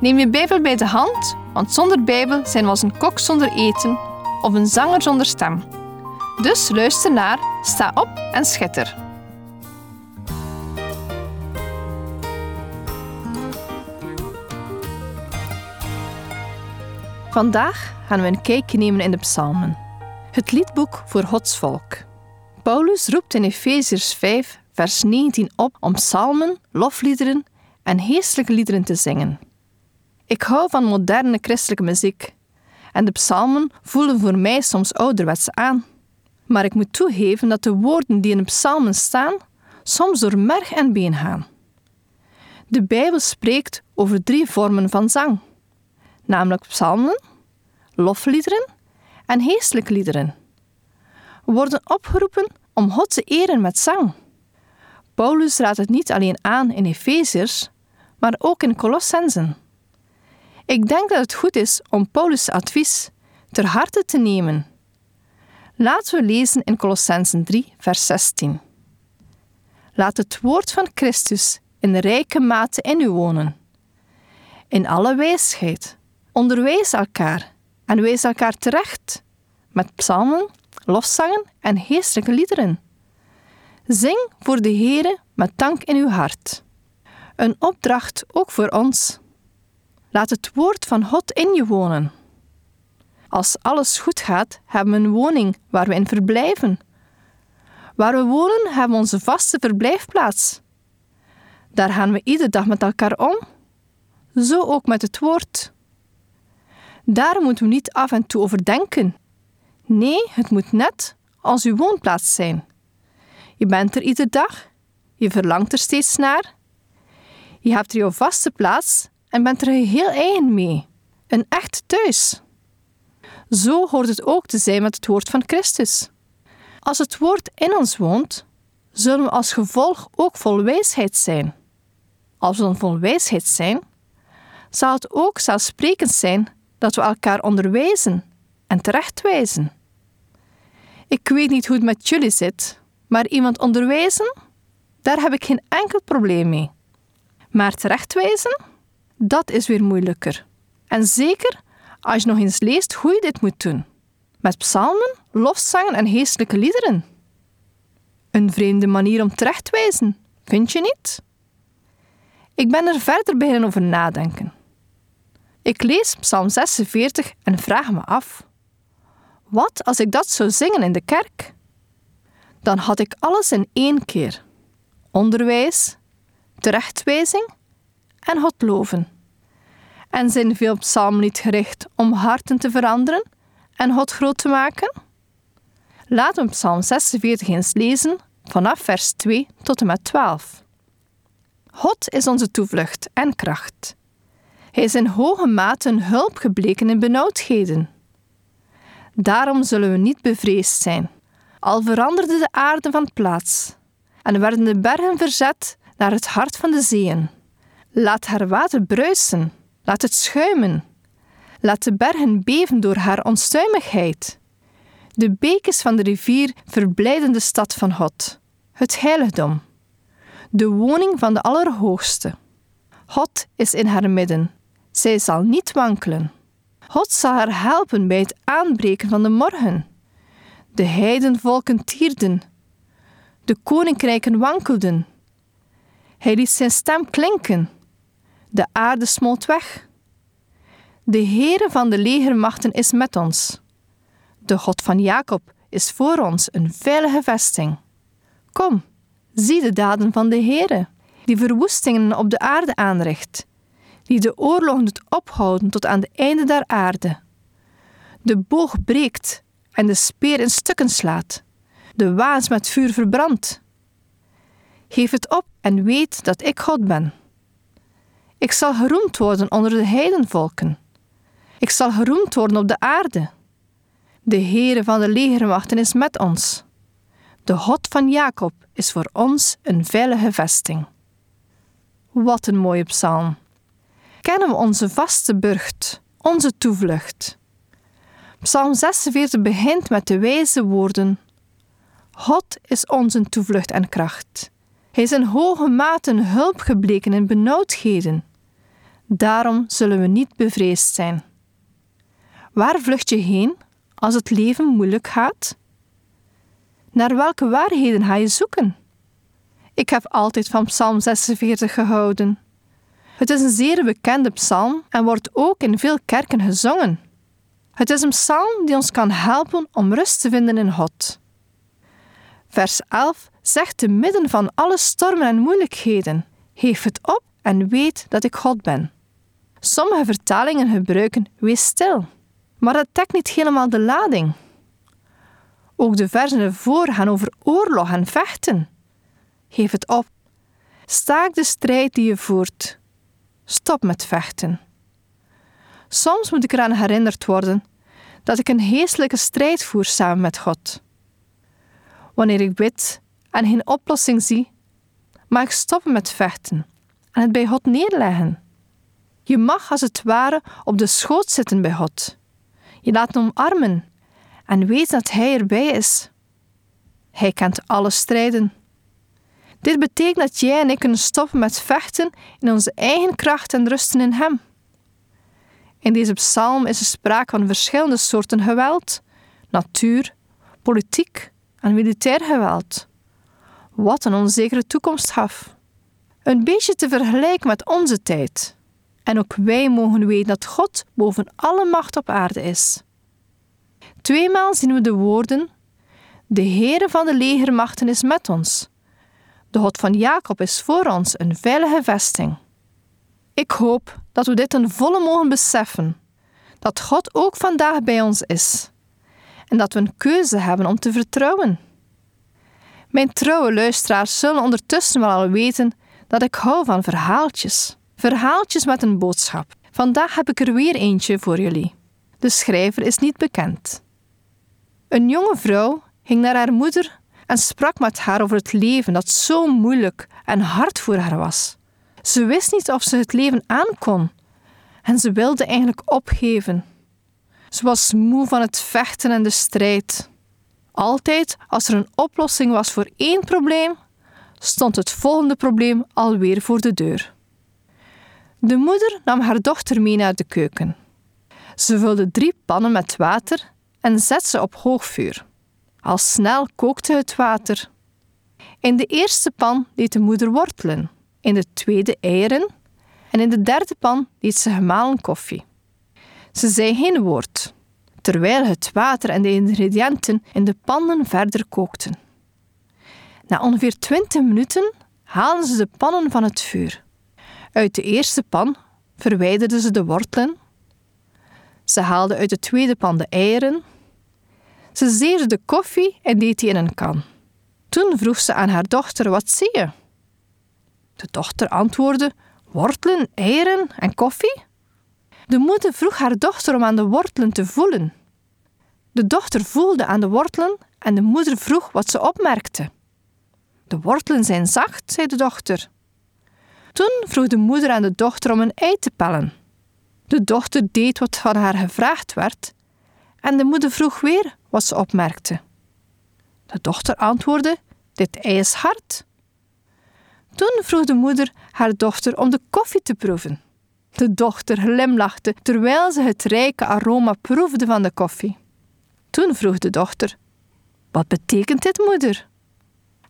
Neem je Bijbel bij de hand, want zonder Bijbel zijn we als een kok zonder eten of een zanger zonder stem. Dus luister naar, sta op en schitter. Vandaag gaan we een kijkje nemen in de Psalmen, het liedboek voor Gods volk. Paulus roept in Efeziërs 5, vers 19 op om psalmen, lofliederen en geestelijke liederen te zingen. Ik hou van moderne christelijke muziek en de psalmen voelen voor mij soms ouderwets aan. Maar ik moet toegeven dat de woorden die in de psalmen staan soms door merg en been gaan. De Bijbel spreekt over drie vormen van zang, namelijk psalmen, lofliederen en geestelijke liederen. We worden opgeroepen om God te eren met zang. Paulus raadt het niet alleen aan in Efeziërs, maar ook in Colossensen. Ik denk dat het goed is om Paulus' advies ter harte te nemen. Laten we lezen in Colossensen 3, vers 16. Laat het woord van Christus in rijke mate in u wonen. In alle wijsheid. Onderwijs elkaar en wees elkaar terecht met psalmen, lofzangen en geestelijke liederen. Zing voor de Heere met dank in uw hart. Een opdracht ook voor ons. Laat het woord van God in je wonen. Als alles goed gaat, hebben we een woning waar we in verblijven. Waar we wonen, hebben we onze vaste verblijfplaats. Daar gaan we iedere dag met elkaar om. Zo ook met het woord. Daar moeten we niet af en toe over denken. Nee, het moet net als uw woonplaats zijn. Je bent er iedere dag, je verlangt er steeds naar. Je hebt er jouw vaste plaats en bent er heel eigen mee. Een echt thuis. Zo hoort het ook te zijn met het woord van Christus. Als het woord in ons woont, zullen we als gevolg ook vol wijsheid zijn. Als we dan vol wijsheid zijn, zal het ook zelfsprekend zijn dat we elkaar onderwijzen en terechtwijzen. Ik weet niet hoe het met jullie zit, maar iemand onderwijzen, daar heb ik geen enkel probleem mee. Maar terechtwijzen, dat is weer moeilijker. En zeker als je nog eens leest hoe je dit moet doen. Met psalmen, lofzangen en geestelijke liederen. Een vreemde manier om terecht te wijzen, vind je niet? Ik ben er verder beginnen over nadenken. Ik lees Psalm 46 en vraag me af: wat als ik dat zou zingen in de kerk? Dan had ik alles in één keer: onderwijs, terechtwijzing en God loven. En zijn veel psalmen niet gericht om harten te veranderen en God groot te maken? Laten we Psalm 46 eens lezen vanaf vers 2 tot en met 12. God is onze toevlucht en kracht. Hij is in hoge mate een hulp gebleken in benauwdheden. Daarom zullen we niet bevreesd zijn, al veranderde de aarde van plaats en werden de bergen verzet naar het hart van de zeeën. Laat haar water bruisen, laat het schuimen. Laat de bergen beven door haar onstuimigheid. De bekens van de rivier verblijden de stad van God, het heiligdom, de woning van de Allerhoogste. God is in haar midden, zij zal niet wankelen. God zal haar helpen bij het aanbreken van de morgen. De heidenvolken tierden, de koninkrijken wankelden. Hij liet zijn stem klinken de aarde smolt weg. De Heere van de legermachten is met ons. De God van Jacob is voor ons een veilige vesting. Kom, zie de daden van de Heere, die verwoestingen op de aarde aanricht, die de oorlog doet ophouden tot aan de einde der aarde. De boog breekt en de speer in stukken slaat, de waans met vuur verbrandt. Geef het op en weet dat ik God ben. Ik zal geroemd worden onder de heidenvolken. Ik zal geroemd worden op de aarde. De Heere van de legermachten is met ons. De God van Jacob is voor ons een veilige vesting. Wat een mooie psalm. Kennen we onze vaste burcht, onze toevlucht. Psalm 46 begint met de wijze woorden: God is onze toevlucht en kracht. Hij is in hoge mate hulp gebleken in benauwdheden. Daarom zullen we niet bevreesd zijn. Waar vlucht je heen als het leven moeilijk gaat? Naar welke waarheden ga je zoeken? Ik heb altijd van Psalm 46 gehouden. Het is een zeer bekende psalm en wordt ook in veel kerken gezongen. Het is een psalm die ons kan helpen om rust te vinden in God. Vers 11 zegt te midden van alle stormen en moeilijkheden: Geef het op en weet dat ik God ben. Sommige vertalingen gebruiken wees stil, maar dat dekt niet helemaal de lading. Ook de versen ervoor gaan over oorlog en vechten. Geef het op. Staak de strijd die je voert. Stop met vechten. Soms moet ik eraan herinnerd worden dat ik een geestelijke strijd voer samen met God. Wanneer ik bid en geen oplossing zie, mag ik stoppen met vechten en het bij God neerleggen. Je mag als het ware op de schoot zitten bij God. Je laat hem omarmen en weet dat Hij erbij is. Hij kent alle strijden. Dit betekent dat jij en ik kunnen stoppen met vechten in onze eigen kracht en rusten in Hem. In deze psalm is er sprake van verschillende soorten geweld: natuur, politiek en militair geweld. Wat een onzekere toekomst gaf. Een beetje te vergelijken met onze tijd. En ook wij mogen weten dat God boven alle macht op aarde is. Tweemaal zien we de woorden: De Heere van de legermachten is met ons. De God van Jacob is voor ons een veilige vesting. Ik hoop dat we dit ten volle mogen beseffen: dat God ook vandaag bij ons is en dat we een keuze hebben om te vertrouwen. Mijn trouwe luisteraars zullen ondertussen wel al weten dat ik hou van verhaaltjes. Verhaaltjes met een boodschap. Vandaag heb ik er weer eentje voor jullie. De schrijver is niet bekend. Een jonge vrouw ging naar haar moeder en sprak met haar over het leven dat zo moeilijk en hard voor haar was. Ze wist niet of ze het leven aankon en ze wilde eigenlijk opgeven. Ze was moe van het vechten en de strijd. Altijd als er een oplossing was voor één probleem, stond het volgende probleem alweer voor de deur. De moeder nam haar dochter mee naar de keuken. Ze vulde drie pannen met water en zette ze op hoog vuur. Al snel kookte het water. In de eerste pan deed de moeder wortelen, in de tweede eieren en in de derde pan deed ze gemalen koffie. Ze zei geen woord, terwijl het water en de ingrediënten in de pannen verder kookten. Na ongeveer 20 minuten haalden ze de pannen van het vuur. Uit de eerste pan verwijderden ze de wortelen. Ze haalden uit de tweede pan de eieren. Ze zeerde de koffie en deed die in een kan. Toen vroeg ze aan haar dochter: Wat zie je? De dochter antwoordde: Wortelen, eieren en koffie? De moeder vroeg haar dochter om aan de wortelen te voelen. De dochter voelde aan de wortelen en de moeder vroeg wat ze opmerkte. De wortelen zijn zacht, zei de dochter. Toen vroeg de moeder aan de dochter om een ei te pellen. De dochter deed wat van haar gevraagd werd en de moeder vroeg weer wat ze opmerkte. De dochter antwoordde: Dit ei is hard. Toen vroeg de moeder haar dochter om de koffie te proeven. De dochter glimlachte terwijl ze het rijke aroma proefde van de koffie. Toen vroeg de dochter: Wat betekent dit, moeder?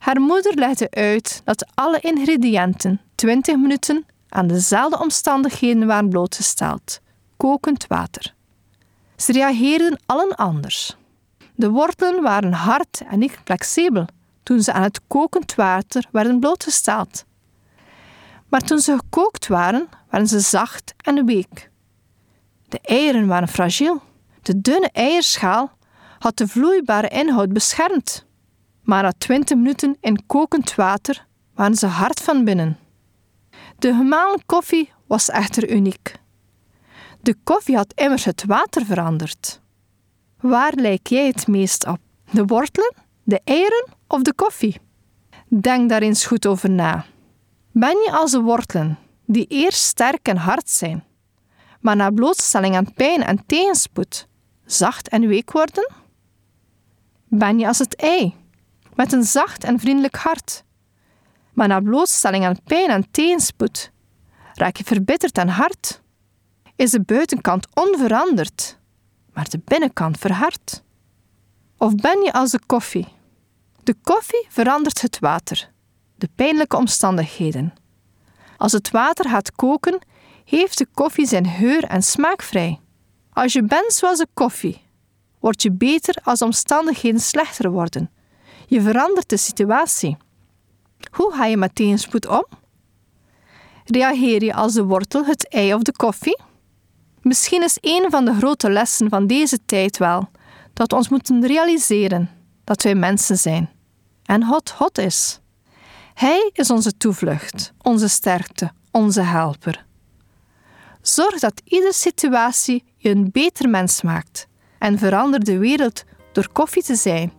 Haar moeder legde uit dat alle ingrediënten 20 minuten aan dezelfde omstandigheden waren blootgesteld: kokend water. Ze reageerden allen anders. De wortelen waren hard en niet flexibel toen ze aan het kokend water werden blootgesteld. Maar toen ze gekookt waren, waren ze zacht en week. De eieren waren fragiel. De dunne eierschaal had de vloeibare inhoud beschermd. Maar na twintig minuten in kokend water waren ze hard van binnen. De gemalen koffie was echter uniek. De koffie had immers het water veranderd. Waar lijk jij het meest op? De wortelen, de eieren of de koffie? Denk daar eens goed over na. Ben je als de wortelen, die eerst sterk en hard zijn, maar na blootstelling aan pijn en tegenspoed zacht en week worden? Ben je als het ei, met een zacht en vriendelijk hart, maar na blootstelling aan pijn en tegenspoed raak je verbitterd en hard? Is de buitenkant onveranderd, maar de binnenkant verhard? Of ben je als de koffie? De koffie verandert het water, de pijnlijke omstandigheden. Als het water gaat koken, heeft de koffie zijn geur en smaak vrij. Als je bent zoals de koffie, word je beter als omstandigheden slechter worden. Je verandert de situatie. Hoe ga je met tegenspoed om? Reageer je als de wortel, het ei of de koffie? Misschien is een van de grote lessen van deze tijd wel dat we ons moeten realiseren dat wij mensen zijn en God God is. Hij is onze toevlucht, onze sterkte, onze helper. Zorg dat iedere situatie je een beter mens maakt en verander de wereld door koffie te zijn